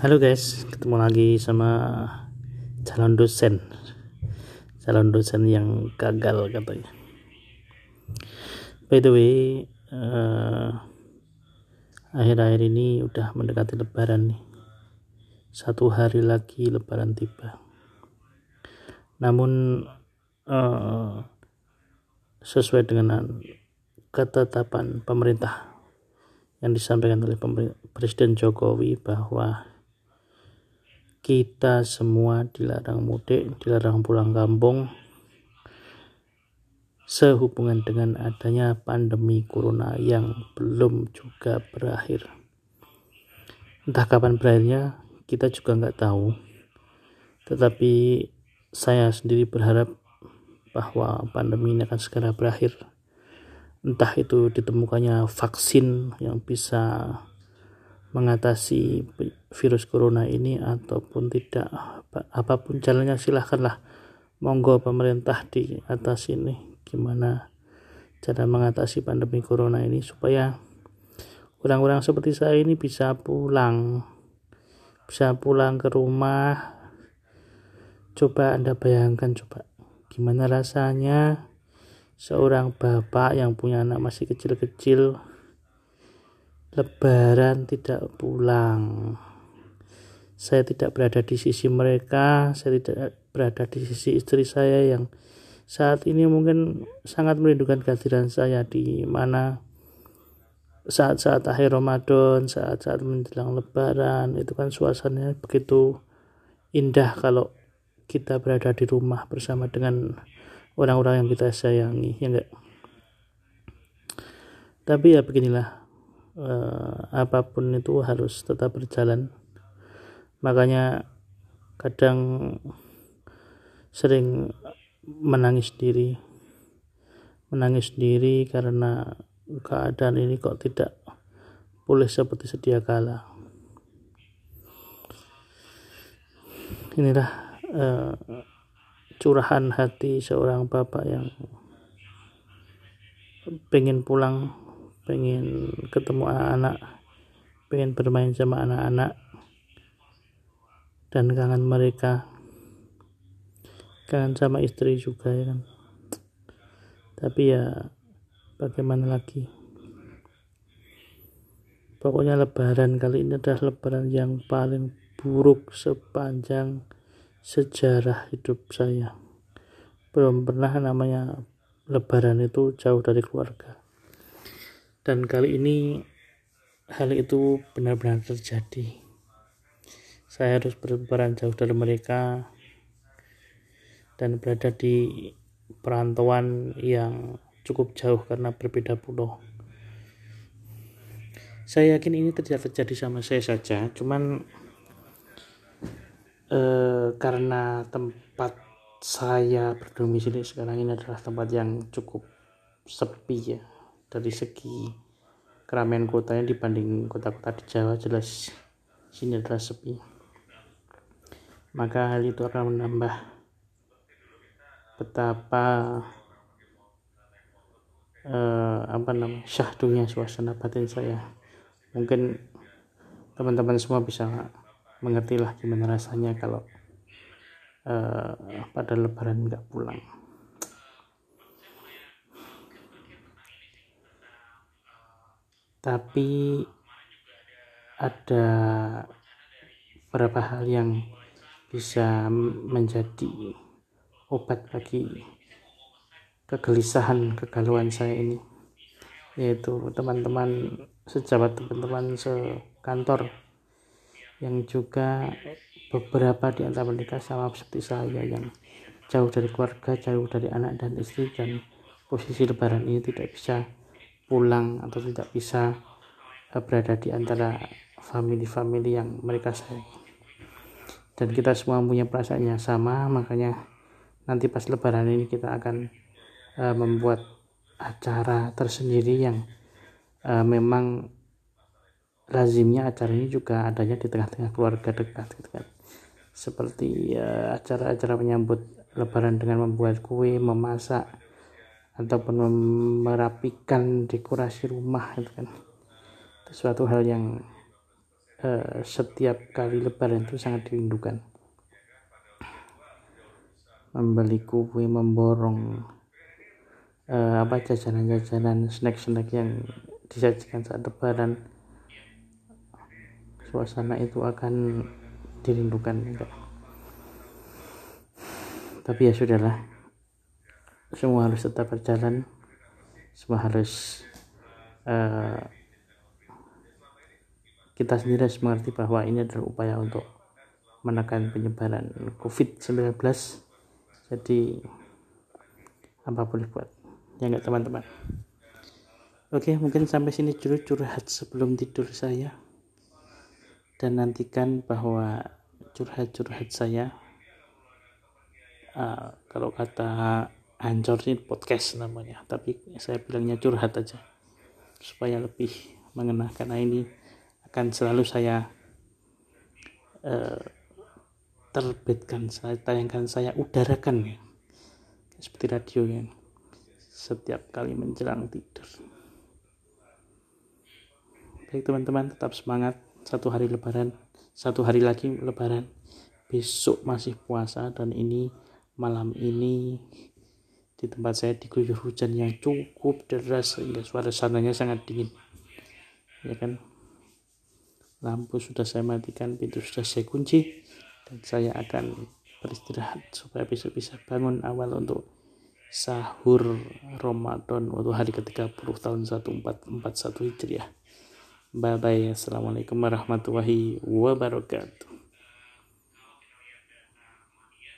Halo guys, ketemu lagi sama calon dosen. Calon dosen yang gagal katanya. By the way, uh, akhir-akhir ini udah mendekati lebaran nih. Satu hari lagi lebaran tiba. Namun uh, sesuai dengan ketetapan pemerintah yang disampaikan oleh Presiden Jokowi bahwa kita semua dilarang mudik, dilarang pulang kampung sehubungan dengan adanya pandemi corona yang belum juga berakhir. Entah kapan berakhirnya, kita juga nggak tahu. Tetapi saya sendiri berharap bahwa pandemi ini akan segera berakhir. Entah itu ditemukannya vaksin yang bisa mengatasi virus corona ini ataupun tidak apa pun jalannya silahkanlah. Monggo pemerintah di atas ini gimana cara mengatasi pandemi corona ini supaya orang-orang seperti saya ini bisa pulang. Bisa pulang ke rumah. Coba anda bayangkan coba. Gimana rasanya seorang bapak yang punya anak masih kecil-kecil lebaran tidak pulang. Saya tidak berada di sisi mereka saya tidak berada di sisi istri saya yang saat ini mungkin sangat merindukan kehadiran saya di mana saat-saat akhir Ramadan, saat-saat menjelang lebaran itu kan suasananya begitu indah kalau kita berada di rumah bersama dengan orang-orang yang kita sayangi ya enggak? Tapi ya beginilah eh, apa pun itu harus tetap berjalan. Makanya kadang sering menangis diri. Menangis diri karena keadaan ini kok tidak boleh seperti sedia kala. Inilah uh, curahan hati seorang bapak yang pengen pulang pengen ketemu anak-anak. Pengen bermain sama anak-anak. Dan kangen mereka. Kangen sama istri juga ya kan? Tapi ya bagaimana lagi? Pokoknya lebaran kali ini adalah lebaran yang paling buruk sepanjang sejarah hidup saya. Belum pernah namanya lebaran itu jauh dari keluarga dan kali ini hal itu benar-benar terjadi. Saya harus berperan jauh dari mereka dan berada di perantauan yang cukup jauh karena berbeda pulau. Saya yakin ini tidak terjadi sama saya saja cuman eh, karena tempat saya berdomisili sekarang ini adalah tempat yang cukup sepi ya dari segi keramaian kotanya dibanding kota-kota di Jawa jelas sini adalah sepi. Maka hal itu akan menambah betapa eh, apa namanya syahdunya suasana batin saya. Mungkin teman-teman semua bisa mengerti lah gimana rasanya kalau eh, pada lebaran nggak pulang tapi ada beberapa hal yang bisa menjadi obat bagi kegelisahan kegalauan saya ini yaitu teman-teman sejawat teman-teman sekantor yang juga beberapa di antara mereka sama seperti saya yang jauh dari keluarga, jauh dari anak dan istri dan posisi lebaran ini tidak bisa pulang atau tidak bisa eh, berada di antara family-family yang mereka sayangi dan kita semua punya perasaan yang sama makanya nanti pas lebaran ini kita akan uh, membuat acara tersendiri yang uh, memang lazimnya acara ini juga adanya di tengah-tengah keluarga dekat gitu kan. Seperti acara-acara menyambut lebaran dengan membuat kue memasak ataupun merapikan dekorasi rumah itu kan. Itu suatu hal yang uh, setiap kali lebaran itu sangat dirindukan. Membeli kue memborong uh, apa jajanan-jajanan snack-snack yang disajikan saat lebaran. Suasana itu akan dirindukan enggak tapi ya sudahlah semua harus tetap berjalan. Semua harus uh, kita sendiri harus mengerti bahwa ini adalah upaya untuk menekan penyebaran COVID-19 jadi apa boleh buat? Ya enggak teman-teman? Oke mungkin sampai sini dulu curhat sebelum tidur saya. Dan nantikan bahwa curhat-curhat saya uh, kalau kata Ancor sih podcast namanya tapi saya bilangnya curhat aja. Supaya lebih mengenal karena ini akan selalu saya uh, terbitkan saya tayangkan saya udarakan ya. Seperti radio ya setiap kali menjelang tidur. Baik teman-teman tetap semangat. Satu hari lebaran satu hari lagi lebaran. Besok masih puasa dan ini malam ini di tempat saya diguyur hujan yang cukup deras sehingga suara sananya sangat dingin ya kan lampu sudah saya matikan pintu sudah saya kunci dan saya akan beristirahat supaya besok bisa bangun awal untuk sahur Ramadan untuk hari ke-30 tahun 1441 Hijriah. Bye bye. Assalamualaikum warahmatullahi wabarakatuh.